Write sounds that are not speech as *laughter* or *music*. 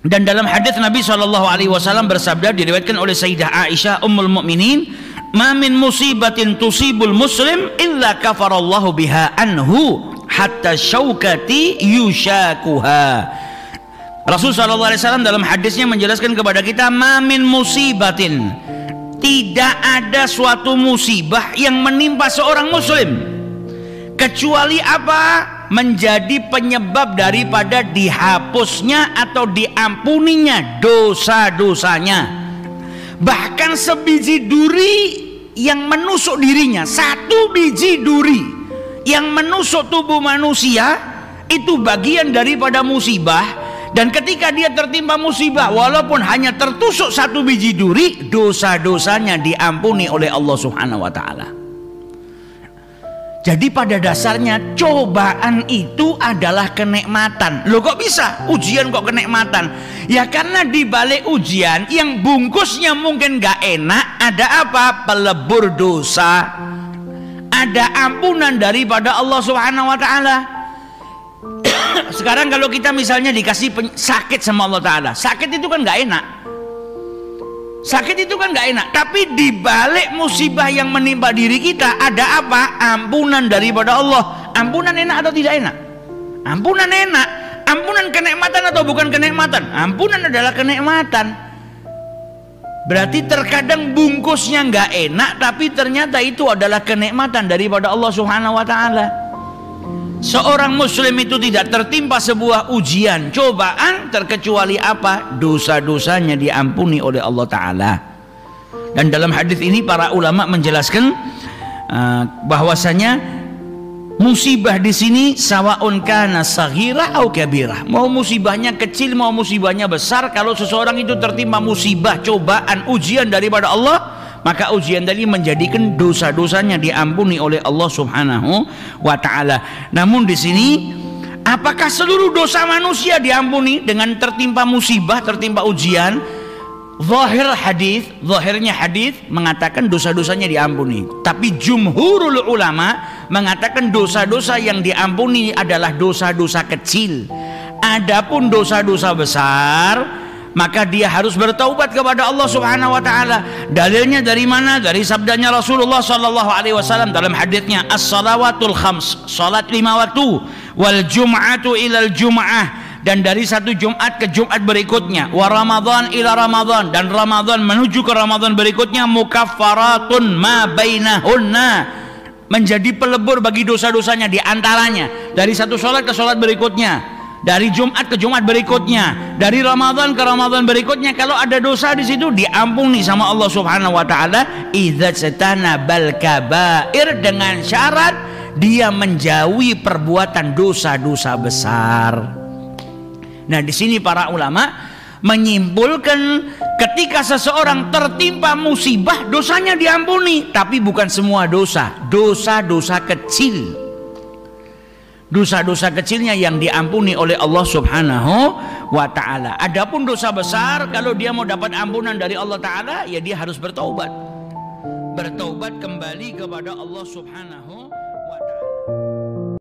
Dan dalam hadis Nabi Shallallahu Alaihi Wasallam bersabda diriwayatkan oleh Sayyidah Aisyah Ummul Mukminin, "Ma min musibatin tusibul muslim illa kafarallahu biha anhu hatta syaukati yushakuha." Rasul Shallallahu Alaihi Wasallam dalam hadisnya menjelaskan kepada kita, "Ma min musibatin." Tidak ada suatu musibah yang menimpa seorang muslim kecuali apa? Menjadi penyebab daripada dihapusnya atau diampuninya dosa-dosanya. Bahkan sebiji duri yang menusuk dirinya, satu biji duri yang menusuk tubuh manusia itu bagian daripada musibah dan ketika dia tertimpa musibah walaupun hanya tertusuk satu biji duri dosa-dosanya diampuni oleh Allah Subhanahu wa taala. Jadi pada dasarnya cobaan itu adalah kenikmatan. Loh kok bisa? Ujian kok kenikmatan? Ya karena di balik ujian yang bungkusnya mungkin gak enak, ada apa? Pelebur dosa. Ada ampunan daripada Allah Subhanahu wa taala. *coughs* Sekarang kalau kita misalnya dikasih sakit sama Allah taala, sakit itu kan gak enak. Sakit itu kan gak enak, tapi di balik musibah yang menimpa diri kita ada apa? Ampunan daripada Allah. Ampunan enak atau tidak enak? Ampunan enak. Ampunan kenikmatan atau bukan kenikmatan? Ampunan adalah kenikmatan. Berarti terkadang bungkusnya nggak enak, tapi ternyata itu adalah kenikmatan daripada Allah Subhanahu Wa Taala. Seorang muslim itu tidak tertimpa sebuah ujian, cobaan terkecuali apa? Dosa-dosanya diampuni oleh Allah taala. Dan dalam hadis ini para ulama menjelaskan uh, bahwasanya musibah di sini sawaun kana saghira au kabira. Mau musibahnya kecil mau musibahnya besar, kalau seseorang itu tertimpa musibah, cobaan, ujian daripada Allah, maka ujian tadi menjadikan dosa-dosanya diampuni oleh Allah Subhanahu wa taala. Namun di sini apakah seluruh dosa manusia diampuni dengan tertimpa musibah, tertimpa ujian? Zahir hadis, zahirnya hadis mengatakan dosa-dosanya diampuni. Tapi jumhurul ulama mengatakan dosa-dosa yang diampuni adalah dosa-dosa kecil. Adapun dosa-dosa besar maka dia harus bertaubat kepada Allah Subhanahu wa taala. Dalilnya dari mana? Dari sabdanya Rasulullah sallallahu alaihi wasallam dalam hadisnya as-salawatul khams, salat lima waktu, wal jum'atu ilal jum'ah dan dari satu Jumat ke Jumat berikutnya wa Ramadan ila Ramadan dan Ramadan menuju ke Ramadan berikutnya mukaffaratun ma bainahunna menjadi pelebur bagi dosa-dosanya di antaranya dari satu sholat ke sholat berikutnya dari Jumat ke Jumat berikutnya, dari Ramadan ke Ramadan berikutnya. Kalau ada dosa di situ diampuni sama Allah Subhanahu wa taala. Idza satana bal kabair dengan syarat dia menjauhi perbuatan dosa-dosa besar. Nah, di sini para ulama menyimpulkan ketika seseorang tertimpa musibah dosanya diampuni, tapi bukan semua dosa, dosa-dosa kecil dosa-dosa kecilnya yang diampuni oleh Allah Subhanahu wa taala. Adapun dosa besar kalau dia mau dapat ampunan dari Allah taala ya dia harus bertaubat. Bertaubat kembali kepada Allah Subhanahu